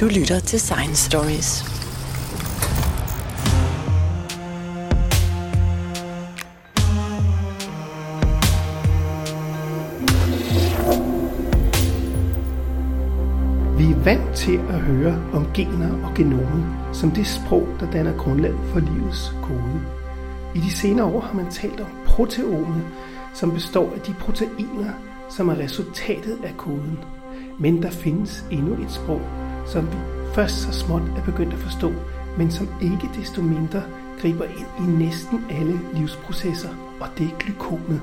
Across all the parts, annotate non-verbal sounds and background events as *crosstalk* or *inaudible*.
Du lytter til Science Stories. Vi er vant til at høre om gener og genomet som det sprog, der danner grundlaget for livets kode. I de senere år har man talt om proteomet, som består af de proteiner, som er resultatet af koden. Men der findes endnu et sprog, som vi først så småt er begyndt at forstå, men som ikke desto mindre griber ind i næsten alle livsprocesser, og det er glykomet.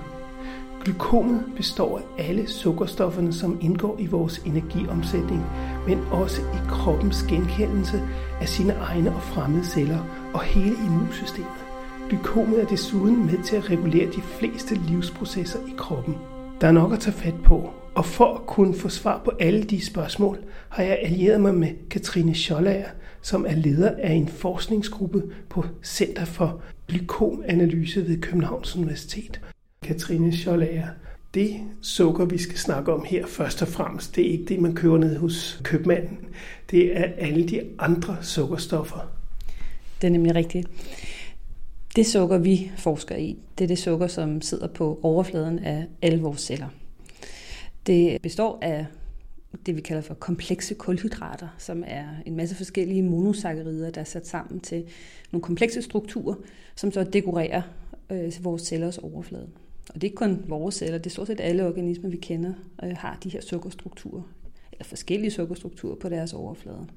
Glykomet består af alle sukkerstofferne, som indgår i vores energiomsætning, men også i kroppens genkendelse af sine egne og fremmede celler og hele immunsystemet. Glykomet er desuden med til at regulere de fleste livsprocesser i kroppen. Der er nok at tage fat på, og for at kunne få svar på alle de spørgsmål, har jeg allieret mig med Katrine Schollager, som er leder af en forskningsgruppe på Center for Glykomanalyse ved Københavns Universitet. Katrine Schollager, det sukker, vi skal snakke om her først og fremmest, det er ikke det, man køber ned hos købmanden. Det er alle de andre sukkerstoffer. Det er nemlig rigtigt. Det sukker, vi forsker i, det er det sukker, som sidder på overfladen af alle vores celler. Det består af det, vi kalder for komplekse kulhydrater, som er en masse forskellige monosakkarider, der er sat sammen til nogle komplekse strukturer, som så dekorerer øh, vores cellers overflade. Og det er ikke kun vores celler, det er stort set alle organismer, vi kender, øh, har de her sukkerstrukturer, eller forskellige sukkerstrukturer på deres overflade.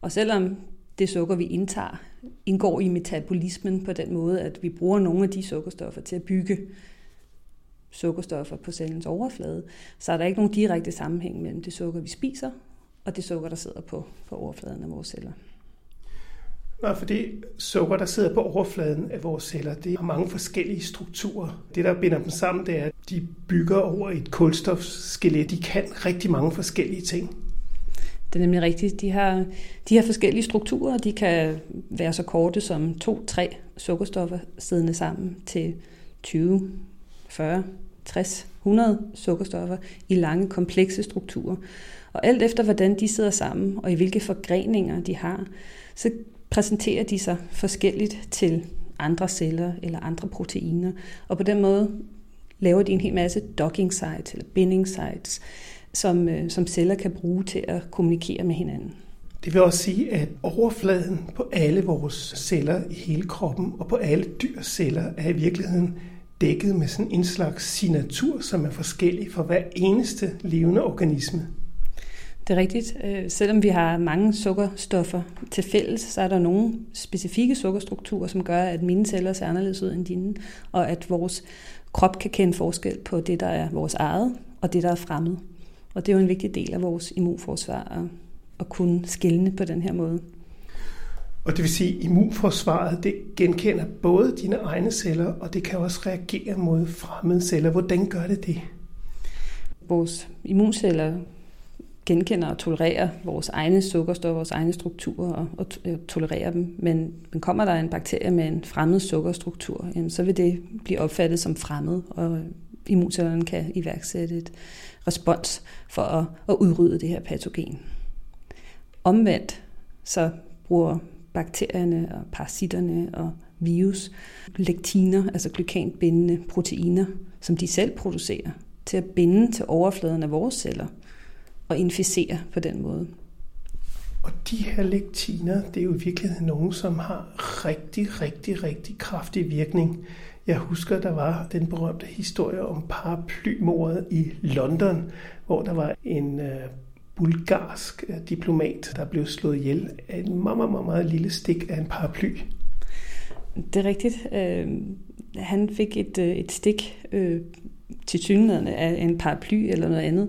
Og selvom det sukker, vi indtager, indgår i metabolismen på den måde, at vi bruger nogle af de sukkerstoffer til at bygge sukkerstoffer på cellens overflade, så er der ikke nogen direkte sammenhæng mellem det sukker, vi spiser, og det sukker, der sidder på, på overfladen af vores celler. Nej, for det sukker, der sidder på overfladen af vores celler, det har mange forskellige strukturer. Det, der binder dem sammen, det er, at de bygger over et kulstofskelet. De kan rigtig mange forskellige ting. Det er nemlig rigtigt. De har, de har forskellige strukturer. De kan være så korte som to-tre sukkerstoffer siddende sammen til 20, 40, 60, 100 sukkerstoffer i lange, komplekse strukturer. Og alt efter, hvordan de sidder sammen, og i hvilke forgreninger de har, så præsenterer de sig forskelligt til andre celler eller andre proteiner. Og på den måde laver de en hel masse docking sites eller binding sites, som, øh, som celler kan bruge til at kommunikere med hinanden. Det vil også sige, at overfladen på alle vores celler i hele kroppen og på alle dyrs celler er i virkeligheden dækket med sådan en slags signatur, som er forskellig for hver eneste levende organisme. Det er rigtigt. Øh, selvom vi har mange sukkerstoffer til fælles, så er der nogle specifikke sukkerstrukturer, som gør, at mine celler ser anderledes ud end dine, og at vores krop kan kende forskel på det, der er vores eget, og det, der er fremmed. Og det er jo en vigtig del af vores immunforsvar at, at kunne skille på den her måde. Og det vil sige, at immunforsvaret det genkender både dine egne celler, og det kan også reagere mod fremmede celler. Hvordan gør det det? Vores immunceller genkender og tolererer vores egne sukkerstoffer, vores egne strukturer og, og øh, tolererer dem. Men, men kommer der en bakterie med en fremmed sukkerstruktur, jamen, så vil det blive opfattet som fremmed, og immuncellerne kan iværksætte et respons for at, at udrydde det her patogen. Omvendt så bruger bakterierne og parasitterne og virus lektiner, altså glykanbindende proteiner, som de selv producerer, til at binde til overfladen af vores celler og inficere på den måde. Og de her lektiner, det er jo i virkeligheden nogen, som har rigtig, rigtig, rigtig kraftig virkning. Jeg husker, der var den berømte historie om paraplymordet i London, hvor der var en øh, bulgarsk øh, diplomat, der blev slået ihjel af en meget, meget, meget, meget lille stik af en paraply. Det er rigtigt. Øh, han fik et, øh, et stik øh, til synligheden af en paraply eller noget andet,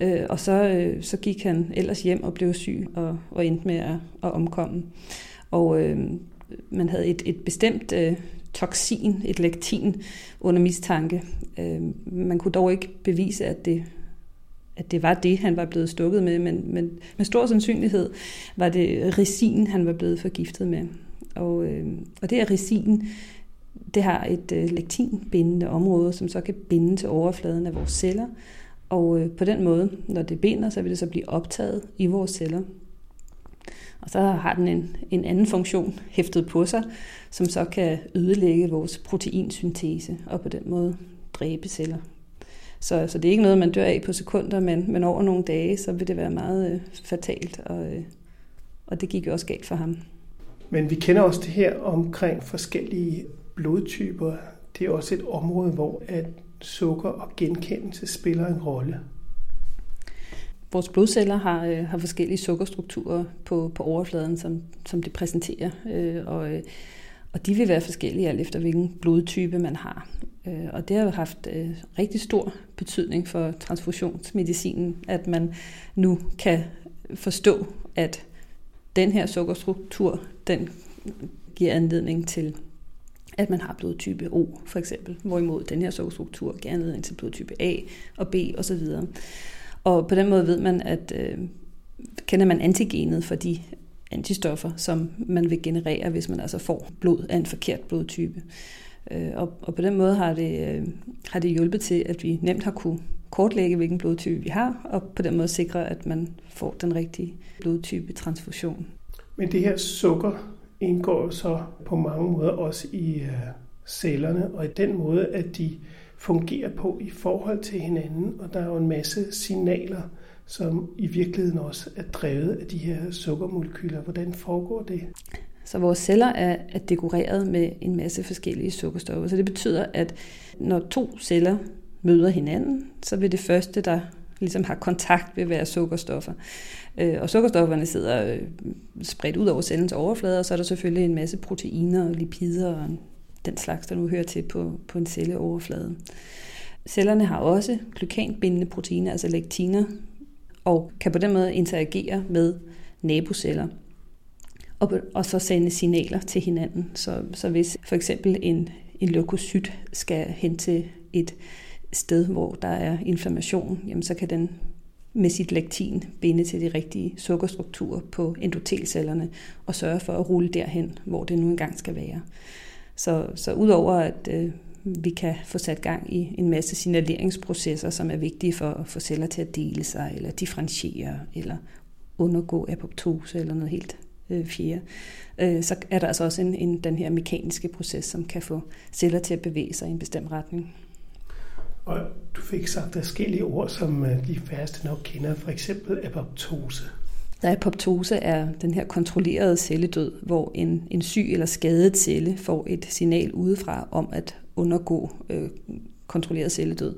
øh, og så, øh, så gik han ellers hjem og blev syg og, og endte med at, at omkomme. Og øh, man havde et, et bestemt øh, toksin, et lektin, under mistanke. Øh, man kunne dog ikke bevise, at det at det var det, han var blevet stukket med, men, men med stor sandsynlighed var det resin, han var blevet forgiftet med. Og, øh, og det er resin, det har et øh, lektinbindende område, som så kan binde til overfladen af vores celler. Og øh, på den måde, når det binder, så vil det så blive optaget i vores celler. Og så har den en, en anden funktion hæftet på sig, som så kan ødelægge vores proteinsyntese og på den måde dræbe celler. Så, så det er ikke noget, man dør af på sekunder, men, men over nogle dage, så vil det være meget øh, fatalt, og, øh, og det gik jo også galt for ham. Men vi kender også det her omkring forskellige blodtyper. Det er også et område, hvor at sukker og genkendelse spiller en rolle. Vores blodceller har, øh, har forskellige sukkerstrukturer på, på overfladen, som, som det præsenterer, øh, og, øh, og de vil være forskellige alt efter, hvilken blodtype man har. Øh, og det har haft øh, rigtig stor betydning for transfusionsmedicinen, at man nu kan forstå, at den her sukkerstruktur, den giver anledning til, at man har blodtype O for eksempel, hvorimod den her sukkerstruktur giver anledning til blodtype A og B osv. Og på den måde ved man, at øh, kender man antigenet for de antistoffer, som man vil generere, hvis man altså får blod af en forkert blodtype. Øh, og, og på den måde har det, øh, har det hjulpet til, at vi nemt har kunne kortlægge, hvilken blodtype vi har, og på den måde sikre, at man får den rigtige blodtype transfusion. Men det her sukker indgår så på mange måder også i øh, cellerne, og i den måde, at de fungerer på i forhold til hinanden, og der er jo en masse signaler, som i virkeligheden også er drevet af de her sukkermolekyler. Hvordan foregår det? Så vores celler er, er dekoreret med en masse forskellige sukkerstoffer. Så det betyder, at når to celler møder hinanden, så vil det første, der ligesom har kontakt, vil være sukkerstoffer. Øh, og sukkerstofferne sidder øh, spredt ud over cellens overflade, og så er der selvfølgelig en masse proteiner og lipider og den slags, der nu hører til på, på en celleoverflade. Cellerne har også glykanbindende proteiner, altså lektiner, og kan på den måde interagere med naboceller og, og så sende signaler til hinanden. Så, så hvis for eksempel en, en leukocyt skal hen til et sted, hvor der er inflammation, jamen så kan den med sit lektin binde til de rigtige sukkerstrukturer på endotelcellerne og sørge for at rulle derhen, hvor det nu engang skal være. Så, så udover at øh, vi kan få sat gang i en masse signaleringsprocesser, som er vigtige for at få celler til at dele sig, eller differentiere, eller undergå apoptose, eller noget helt øh, fjerde, øh, så er der altså også en, en, den her mekaniske proces, som kan få celler til at bevæge sig i en bestemt retning. Og du fik sagt forskellige ord, som øh, de færreste nok kender, for eksempel apoptose. Der apoptose er den her kontrollerede celledød, hvor en, en syg eller skadet celle får et signal udefra om at undergå øh, kontrolleret celledød.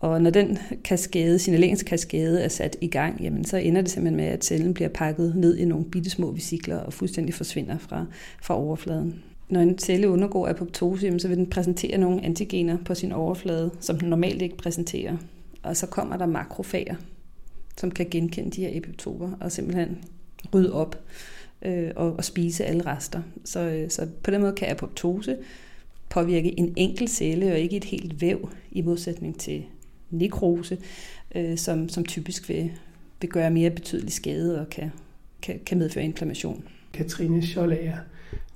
Og når den kaskade, signaleringskaskade er sat i gang, jamen, så ender det simpelthen med, at cellen bliver pakket ned i nogle bitte små vesikler og fuldstændig forsvinder fra, fra overfladen. Når en celle undergår apoptose, så vil den præsentere nogle antigener på sin overflade, som den normalt ikke præsenterer. Og så kommer der makrofager, som kan genkende de her epitoper og simpelthen rydde op øh, og, og spise alle rester. Så, øh, så på den måde kan apoptose påvirke en enkelt celle og ikke et helt væv, i modsætning til nekrose, øh, som, som typisk vil, vil gøre mere betydelig skade og kan, kan, kan medføre inflammation. Katrine Schollager,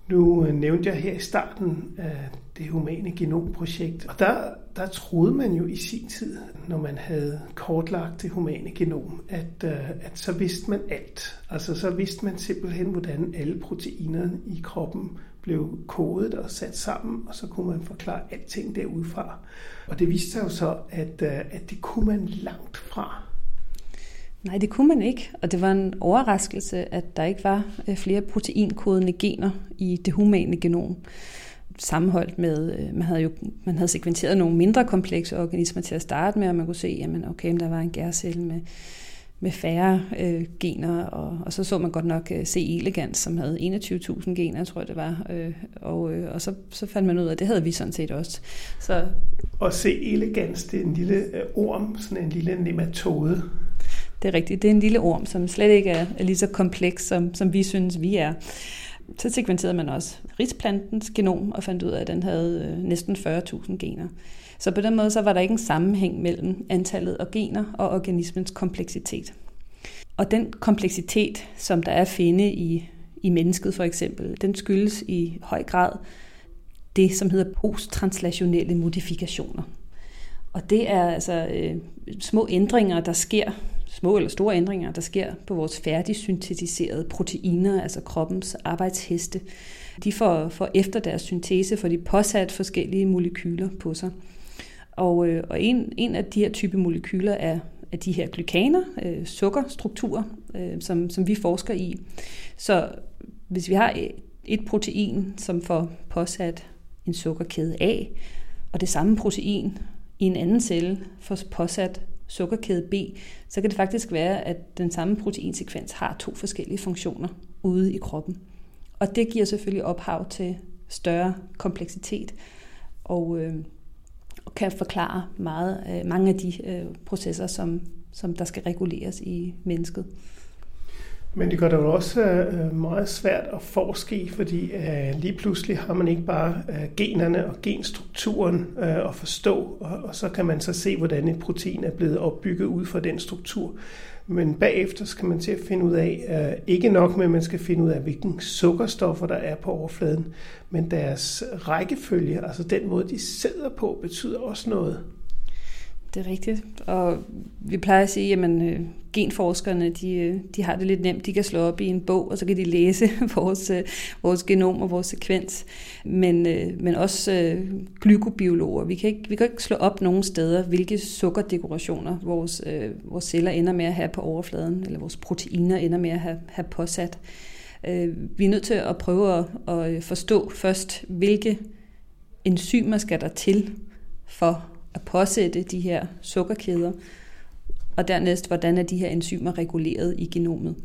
nu øh, nævnte jeg her i starten af det humane genomprojekt, og der, der troede man jo i sin tid, når man havde kortlagt det humane genom, at, øh, at så vidste man alt. Altså så vidste man simpelthen, hvordan alle proteinerne i kroppen blev kodet og sat sammen, og så kunne man forklare alting derudfra. Og det viste sig jo så, at, øh, at det kunne man langt fra. Nej, det kunne man ikke, og det var en overraskelse, at der ikke var øh, flere proteinkodende gener i det humane genom sammenholdt med, øh, man havde jo man havde sekventeret nogle mindre komplekse organismer til at starte med, og man kunne se, jamen okay, der var en gærcelle med med færre øh, gener, og, og så så man godt nok øh, C. elegans, som havde 21.000 gener, tror jeg det var, øh, og, øh, og så, så fandt man ud af, at det havde vi sådan set også. Så, og C. elegans, det er en lille øh, orm, sådan en lille nematode. Det er rigtigt, det er en lille orm, som slet ikke er, er lige så kompleks, som, som vi synes, vi er. Så sekventerede man også risplantens genom og fandt ud af, at den havde øh, næsten 40.000 gener. Så på den måde så var der ikke en sammenhæng mellem antallet af gener og organismens kompleksitet. Og den kompleksitet, som der er at finde i, i mennesket for eksempel, den skyldes i høj grad det, som hedder posttranslationelle modifikationer. Og det er altså øh, små ændringer, der sker små eller store ændringer, der sker på vores færdigsyntetiserede proteiner, altså kroppens arbejdsheste. De får, får efter deres syntese, får de påsat forskellige molekyler på sig. Og, øh, og en, en af de her type molekyler er, er de her glykaner, øh, sukkerstrukturer, øh, som, som vi forsker i. Så hvis vi har et protein, som får påsat en sukkerkæde A, og det samme protein i en anden celle får påsat sukkerkæde B, så kan det faktisk være, at den samme proteinsekvens har to forskellige funktioner ude i kroppen. Og det giver selvfølgelig ophav til større kompleksitet og, øh, og kan forklare meget, øh, mange af de øh, processer, som, som der skal reguleres i mennesket. Men det gør det jo også øh, meget svært at forske i, fordi øh, lige pludselig har man ikke bare øh, generne og genstrukturen at forstå, og så kan man så se, hvordan et protein er blevet opbygget ud fra den struktur. Men bagefter skal man til at finde ud af, ikke nok med, at man skal finde ud af, hvilken sukkerstoffer der er på overfladen, men deres rækkefølge, altså den måde, de sidder på, betyder også noget. Det er rigtigt. Og vi plejer at sige, at øh, genforskerne de, øh, de har det lidt nemt. De kan slå op i en bog, og så kan de læse *laughs* vores, øh, vores genom og vores sekvens. Men, øh, men også øh, glykobiologer. Vi kan, ikke, vi kan ikke slå op nogen steder, hvilke sukkerdekorationer vores, øh, vores celler ender med at have på overfladen, eller vores proteiner ender med at have, have påsat. Øh, vi er nødt til at prøve at, at forstå først, hvilke enzymer skal der til for at påsætte de her sukkerkæder, og dernæst, hvordan er de her enzymer reguleret i genomet.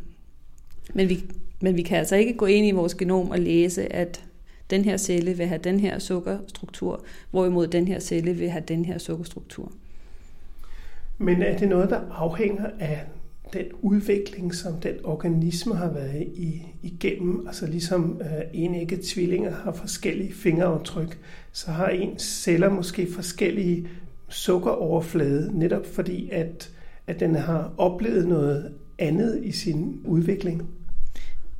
Men vi, men vi kan altså ikke gå ind i vores genom og læse, at den her celle vil have den her sukkerstruktur, hvorimod den her celle vil have den her sukkerstruktur. Men er det noget, der afhænger af den udvikling, som den organisme har været i, igennem, altså ligesom øh, enægget tvillinger har forskellige fingeraftryk, så har ens celler måske forskellige sukkeroverflade, netop fordi at, at den har oplevet noget andet i sin udvikling.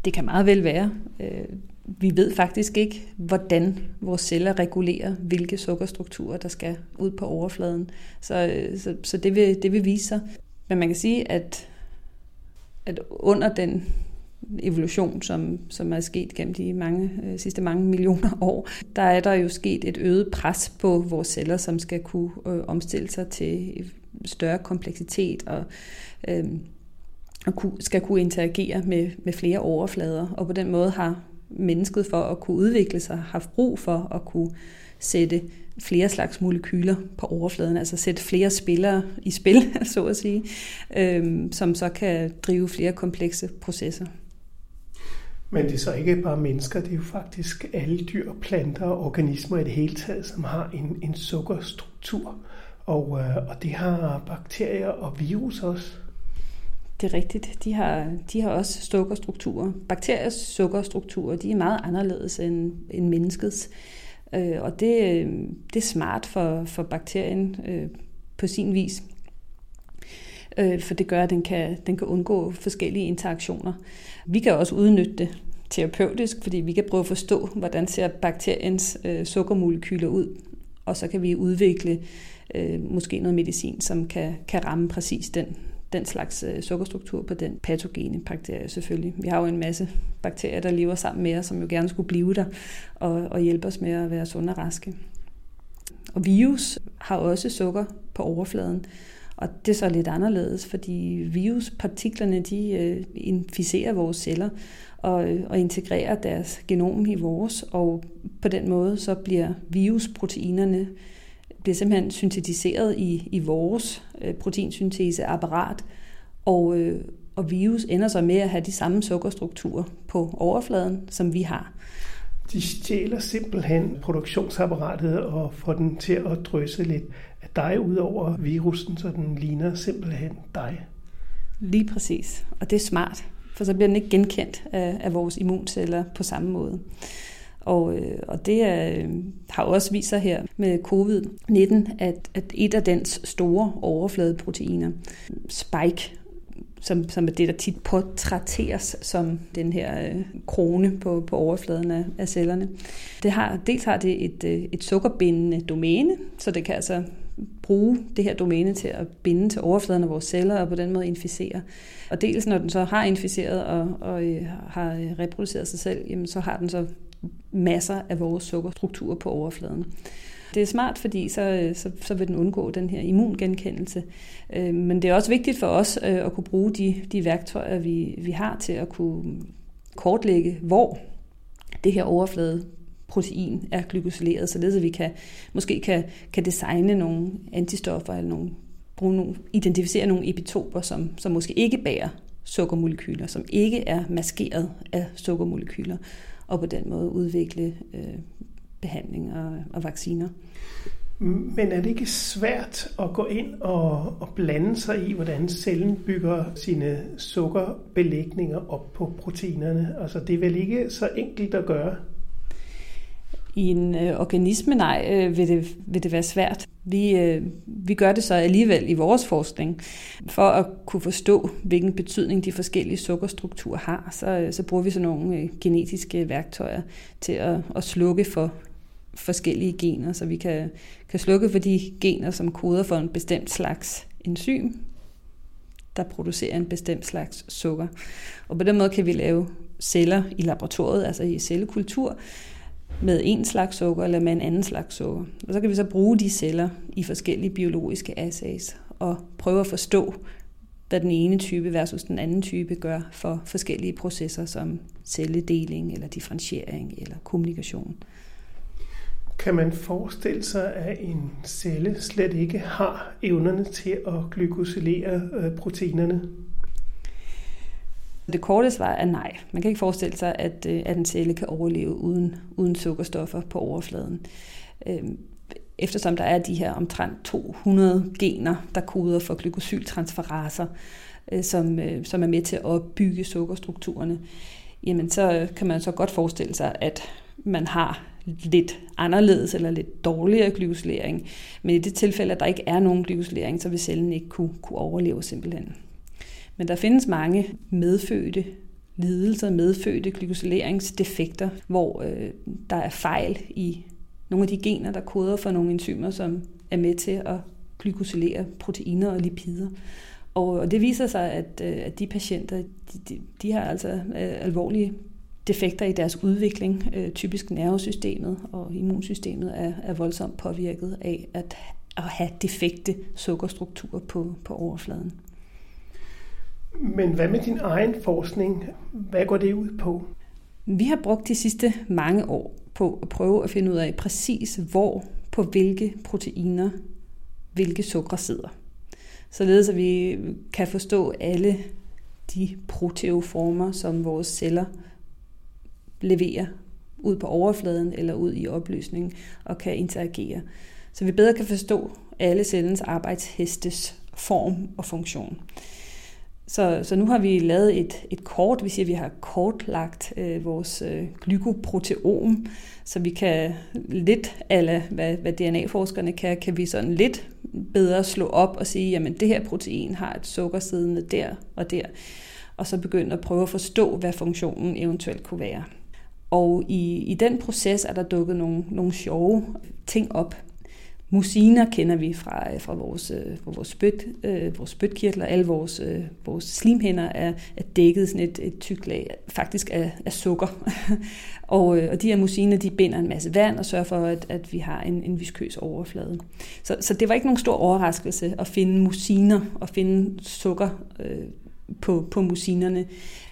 Det kan meget vel være. Øh, vi ved faktisk ikke, hvordan vores celler regulerer, hvilke sukkerstrukturer, der skal ud på overfladen. Så, øh, så, så det, vil, det vil vise sig. Men man kan sige, at at under den evolution, som, som er sket gennem de mange, øh, sidste mange *laughs* millioner år, der er der jo sket et øget pres på vores celler, som skal kunne øh, omstille sig til større kompleksitet og, øh, og skal kunne interagere med, med flere overflader. Og på den måde har mennesket for at kunne udvikle sig haft brug for at kunne sætte flere slags molekyler på overfladen, altså sætte flere spillere i spil, *laughs* så at sige, øhm, som så kan drive flere komplekse processer. Men det er så ikke bare mennesker, det er jo faktisk alle dyr, planter og organismer i det hele taget, som har en, en sukkerstruktur. Og, øh, og det har bakterier og virus også. Det er rigtigt. De har, de har også sukkerstrukturer. Bakteriers sukkerstrukturer de er meget anderledes end, end menneskets. Øh, og det, øh, det er smart for, for bakterien øh, på sin vis. Øh, for det gør, at den kan, den kan undgå forskellige interaktioner. Vi kan også udnytte det terapeutisk, fordi vi kan prøve at forstå, hvordan ser bakteriens øh, sukkermolekyler ud, og så kan vi udvikle øh, måske noget medicin, som kan, kan ramme præcis den, den slags øh, sukkerstruktur på den patogene bakterie selvfølgelig. Vi har jo en masse bakterier, der lever sammen med os, som jo gerne skulle blive der og, og hjælpe os med at være sunde og raske. Og virus har også sukker på overfladen, og det er så lidt anderledes, fordi viruspartiklerne de øh, inficerer vores celler og, øh, og integrerer deres genom i vores, og på den måde så bliver virusproteinerne bliver simpelthen syntetiseret i, i vores øh, proteinsynteseapparat, og, øh, og virus ender så med at have de samme sukkerstrukturer på overfladen, som vi har. De stjæler simpelthen produktionsapparatet og får den til at drysse lidt af dig ud over virusen, så den ligner simpelthen dig. Lige præcis. Og det er smart, for så bliver den ikke genkendt af, af vores immunceller på samme måde. Og, øh, og det er, øh, har også vist sig her med covid-19, at, at et af dens store overfladeproteiner, spike, som, som er det, der tit portrætteres som den her øh, krone på, på overfladen af, af cellerne. Det har, dels har det et, øh, et sukkerbindende domæne, så det kan altså bruge det her domæne til at binde til overfladen af vores celler og på den måde inficere. Og dels når den så har inficeret og, og øh, har øh, reproduceret sig selv, jamen så har den så masser af vores sukkerstrukturer på overfladen. Det er smart, fordi så, så, så vil den undgå den her immungenkendelse. Øh, men det er også vigtigt for os øh, at kunne bruge de, de værktøjer, vi, vi har til at kunne kortlægge, hvor det her overflade protein er glykosyleret, således at vi kan, måske kan, kan designe nogle antistoffer eller nogle, bruge nogle, identificere nogle epitoper, som, som måske ikke bærer sukkermolekyler, som ikke er maskeret af sukkermolekyler, og på den måde udvikle øh, behandling og, og vacciner. Men er det ikke svært at gå ind og, og blande sig i, hvordan cellen bygger sine sukkerbelægninger op på proteinerne? Altså, det er vel ikke så enkelt at gøre? I en øh, organisme, nej, øh, vil, det, vil det være svært. Vi, øh, vi gør det så alligevel i vores forskning. For at kunne forstå, hvilken betydning de forskellige sukkerstrukturer har, så, så bruger vi sådan nogle øh, genetiske værktøjer til at, at slukke for forskellige gener, så vi kan, kan slukke for de gener, som koder for en bestemt slags enzym, der producerer en bestemt slags sukker. Og på den måde kan vi lave celler i laboratoriet, altså i cellekultur, med en slags sukker eller med en anden slags sukker. Og så kan vi så bruge de celler i forskellige biologiske assays og prøve at forstå, hvad den ene type versus den anden type gør for forskellige processer som celledeling eller differentiering eller kommunikation. Kan man forestille sig, at en celle slet ikke har evnerne til at glykosylere øh, proteinerne? Det korte svar er nej. Man kan ikke forestille sig, at, øh, at en celle kan overleve uden, uden sukkerstoffer på overfladen. Øhm, eftersom der er de her omtrent 200 gener, der koder for glykosyltransferaser, øh, som, øh, som er med til at opbygge sukkerstrukturerne, jamen så kan man så godt forestille sig, at man har lidt anderledes eller lidt dårligere glykosylering. Men i det tilfælde, at der ikke er nogen glykosylering, så vil cellen ikke kunne, kunne overleve simpelthen. Men der findes mange medfødte lidelser, medfødte glykosyleringsdefekter, hvor øh, der er fejl i nogle af de gener, der koder for nogle enzymer, som er med til at glykosylere proteiner og lipider. Og det viser sig, at, øh, at de patienter, de, de, de har altså øh, alvorlige defekter i deres udvikling. Øh, typisk nervesystemet og immunsystemet er, er voldsomt påvirket af at, at have defekte sukkerstrukturer på, på overfladen. Men hvad med din egen forskning? Hvad går det ud på? Vi har brugt de sidste mange år på at prøve at finde ud af præcis, hvor på hvilke proteiner hvilke sukker sidder. Således at vi kan forstå alle de proteoformer, som vores celler leverer ud på overfladen eller ud i opløsningen og kan interagere. Så vi bedre kan forstå alle cellens arbejdshestes form og funktion. Så, så nu har vi lavet et, et kort, vi siger, at vi har kortlagt øh, vores øh, glykoproteom, så vi kan lidt, alle hvad, hvad DNA-forskerne kan, kan vi sådan lidt bedre slå op og sige, jamen det her protein har et sukker siddende der og der, og så begynde at prøve at forstå, hvad funktionen eventuelt kunne være. Og i, i den proces er der dukket nogle, nogle sjove ting op. Musiner kender vi fra, øh, fra vores, øh, fra vores, spyt, øh, vores spytkirtler. Alle vores, øh, vores slimhænder er, er dækket sådan et, et tykt lag, faktisk af, af sukker. *laughs* og, øh, og de her musiner, de binder en masse vand og sørger for, at, at vi har en, en viskøs overflade. Så, så det var ikke nogen stor overraskelse at finde musiner og finde sukker øh, på, på musinerne.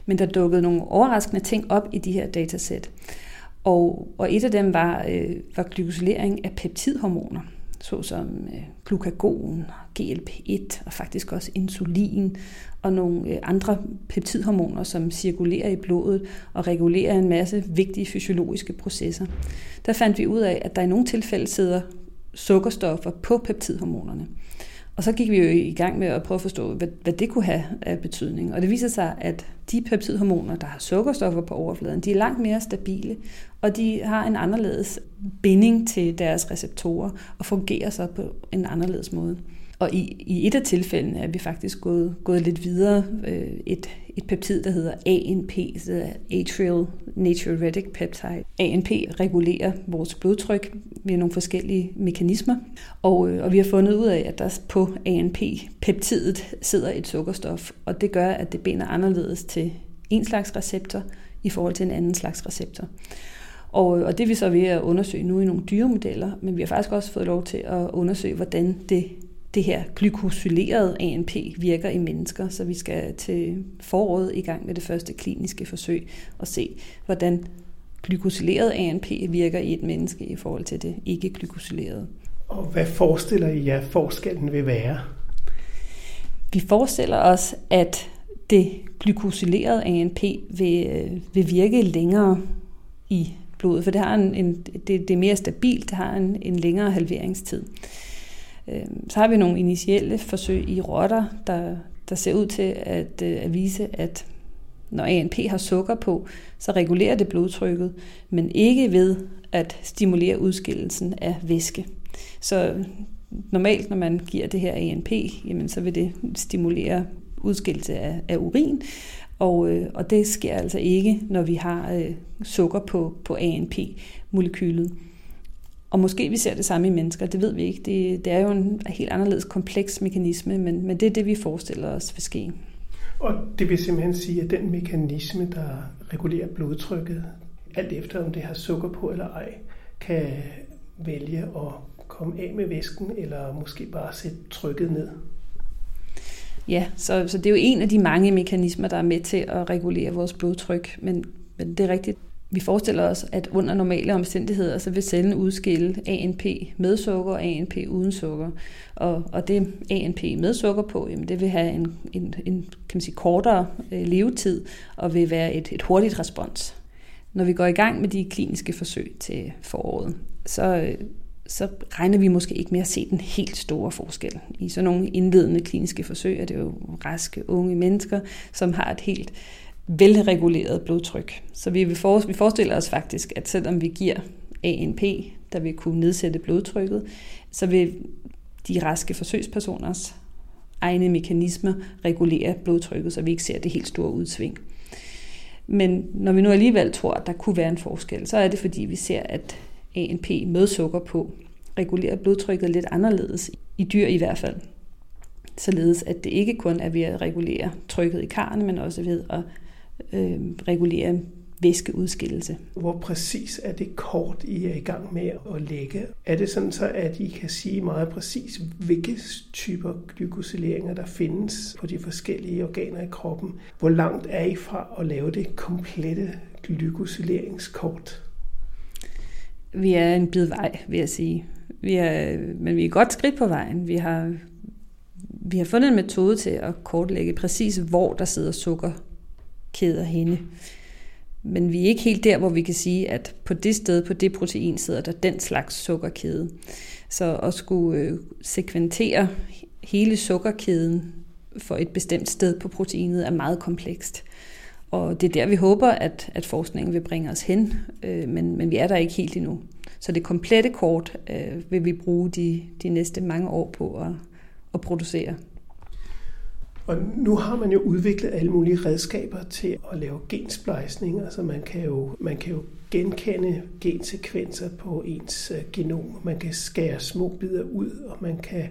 Men der dukkede nogle overraskende ting op i de her datasæt. Og, og et af dem var, øh, var glykosylering af peptidhormoner, såsom øh, glukagon, GLP-1 og faktisk også insulin og nogle øh, andre peptidhormoner, som cirkulerer i blodet og regulerer en masse vigtige fysiologiske processer. Der fandt vi ud af, at der i nogle tilfælde sidder sukkerstoffer på peptidhormonerne. Og så gik vi jo i gang med at prøve at forstå, hvad, hvad det kunne have af betydning. Og det viser sig, at de peptidhormoner, der har sukkerstoffer på overfladen, de er langt mere stabile, og de har en anderledes binding til deres receptorer og fungerer så på en anderledes måde. Og i, i et af tilfældene er vi faktisk gået, gået lidt videre. Øh, et, et peptid, der hedder ANP, så Atrial Natriuretic Peptide. ANP regulerer vores blodtryk ved nogle forskellige mekanismer. Og, øh, og vi har fundet ud af, at der på ANP-peptidet sidder et sukkerstof, og det gør, at det binder anderledes til en slags receptor i forhold til en anden slags receptor. Og, øh, og det er vi så ved at undersøge nu i nogle dyremodeller, men vi har faktisk også fået lov til at undersøge, hvordan det det her glykosylerede ANP virker i mennesker, så vi skal til foråret i gang med det første kliniske forsøg og se, hvordan glykosyleret ANP virker i et menneske i forhold til det ikke glykosylerede. Og hvad forestiller I jer forskellen vil være? Vi forestiller os, at det glykosylerede ANP vil, vil virke længere i blodet, for det, har en, en, det, det er mere stabilt, det har en, en længere halveringstid. Øhm, så har vi nogle initielle forsøg i rotter, der, der ser ud til at, øh, at vise, at når ANP har sukker på, så regulerer det blodtrykket, men ikke ved at stimulere udskillelsen af væske. Så normalt, når man giver det her ANP, jamen, så vil det stimulere udskillelse af, af urin, og, øh, og det sker altså ikke, når vi har øh, sukker på, på ANP-molekylet. Og måske vi ser det samme i mennesker, det ved vi ikke. Det, det er jo en helt anderledes kompleks mekanisme, men, men det er det, vi forestiller os vil ske. Og det vil simpelthen sige, at den mekanisme, der regulerer blodtrykket, alt efter om det har sukker på eller ej, kan vælge at komme af med væsken, eller måske bare sætte trykket ned. Ja, så, så det er jo en af de mange mekanismer, der er med til at regulere vores blodtryk, men, men det er rigtigt. Vi forestiller os, at under normale omstændigheder, så vil cellen udskille ANP med sukker og ANP uden sukker. Og, og det ANP med sukker på, jamen det vil have en, en, en kan man sige, kortere øh, levetid og vil være et, et hurtigt respons. Når vi går i gang med de kliniske forsøg til foråret, så, øh, så regner vi måske ikke med at se den helt store forskel. I sådan nogle indledende kliniske forsøg er det jo raske unge mennesker, som har et helt velreguleret blodtryk. Så vi, vil for, vi forestiller os faktisk, at selvom vi giver ANP, der vil kunne nedsætte blodtrykket, så vil de raske forsøgspersoners egne mekanismer regulere blodtrykket, så vi ikke ser det helt store udsving. Men når vi nu alligevel tror, at der kunne være en forskel, så er det fordi, vi ser, at ANP med sukker på regulerer blodtrykket lidt anderledes, i dyr i hvert fald. Således at det ikke kun er ved at regulere trykket i karne, men også ved at øh, regulere væskeudskillelse. Hvor præcis er det kort, I er i gang med at lægge? Er det sådan så, at I kan sige meget præcis, hvilke typer glykosyleringer der findes på de forskellige organer i kroppen? Hvor langt er I fra at lave det komplette glykosyleringskort? Vi er en bid vej, vil jeg sige. Vi er, men vi er et godt skridt på vejen. Vi har, vi har fundet en metode til at kortlægge præcis, hvor der sidder sukkerkæder henne. Men vi er ikke helt der, hvor vi kan sige, at på det sted, på det protein, sidder der den slags sukkerkæde. Så at skulle øh, sekventere hele sukkerkæden for et bestemt sted på proteinet er meget komplekst. Og det er der, vi håber, at, at forskningen vil bringe os hen, øh, men, men vi er der ikke helt endnu. Så det komplette kort øh, vil vi bruge de, de næste mange år på at, at producere. Og nu har man jo udviklet alle mulige redskaber til at lave gensplejsning. Altså man kan jo, man kan jo genkende gensekvenser på ens øh, genom. Man kan skære små bidder ud, og man kan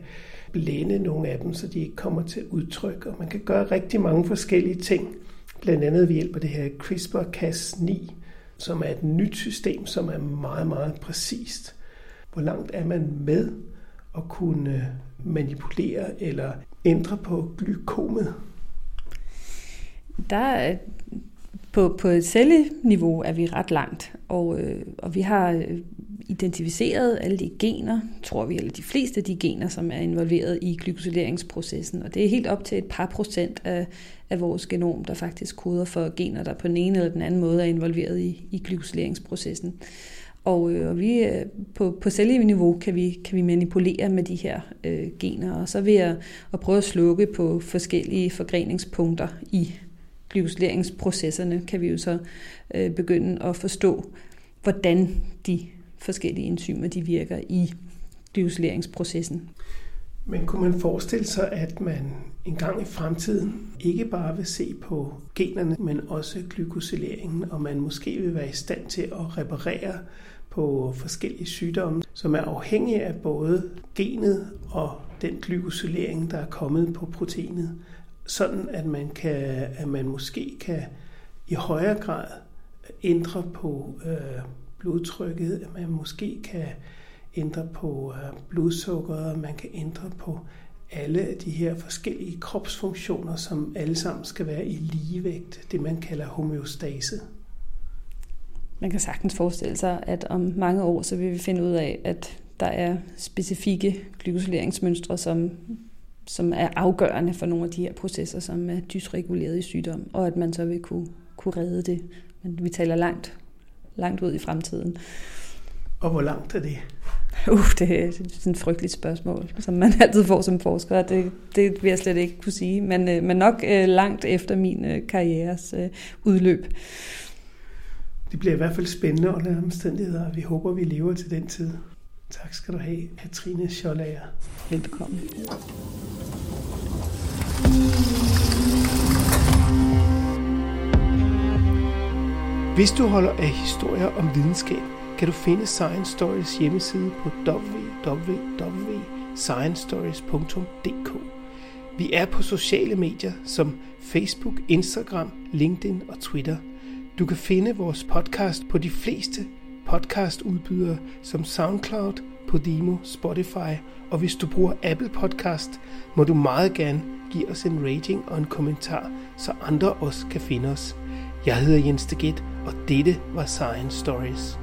blænde nogle af dem, så de ikke kommer til udtryk. Og man kan gøre rigtig mange forskellige ting. Blandt andet ved hjælp af det her CRISPR-Cas9, som er et nyt system, som er meget, meget præcist. Hvor langt er man med at kunne manipulere eller ændre på glykomet? Der på, på et celleniveau er vi ret langt, og, øh, og vi har øh, identificeret alle de gener, tror vi, eller de fleste af de gener, som er involveret i glykosyleringsprocessen. Og det er helt op til et par procent af, af vores genom, der faktisk koder for gener, der på den ene eller den anden måde er involveret i, i glykosyleringsprocessen. Og, øh, og vi øh, på, på celleniveau kan vi, kan vi manipulere med de her øh, gener, og så ved at, at prøve at slukke på forskellige forgreningspunkter i glykosyleringsprocesserne, kan vi jo så øh, begynde at forstå, hvordan de forskellige enzymer de virker i glykosyleringsprocessen. Men kunne man forestille sig, at man en gang i fremtiden ikke bare vil se på generne, men også glykosyleringen, og man måske vil være i stand til at reparere på forskellige sygdomme, som er afhængige af både genet og den glykosylering, der er kommet på proteinet, sådan at man, kan, at man måske kan i højere grad ændre på øh, blodtrykket, at man måske kan ændre på øh, blodsukkeret, man kan ændre på alle de her forskellige kropsfunktioner, som alle sammen skal være i ligevægt, det man kalder homeostase. Man kan sagtens forestille sig, at om mange år, så vil vi finde ud af, at der er specifikke glykosyleringsmønstre, som, som er afgørende for nogle af de her processer, som er dysreguleret i sygdom, og at man så vil kunne, kunne redde det. Men vi taler langt, langt ud i fremtiden. Og hvor langt er det? Uh, det er sådan et frygteligt spørgsmål, som man altid får som forsker. Det, det vil jeg slet ikke kunne sige, men, øh, men nok øh, langt efter min øh, karrieres udløb. Det bliver i hvert fald spændende under omstændigheder, og vi håber, vi lever til den tid. Tak skal du have, Katrine Schollager. Velbekomme. Hvis du holder af historier om videnskab, kan du finde Science Stories hjemmeside på www.sciencestories.dk. Vi er på sociale medier som Facebook, Instagram, LinkedIn og Twitter. Du kan finde vores podcast på de fleste podcastudbydere som SoundCloud, Podimo, Spotify, og hvis du bruger Apple Podcast, må du meget gerne give os en rating og en kommentar, så andre også kan finde os. Jeg hedder Jens Deget, og dette var Science Stories.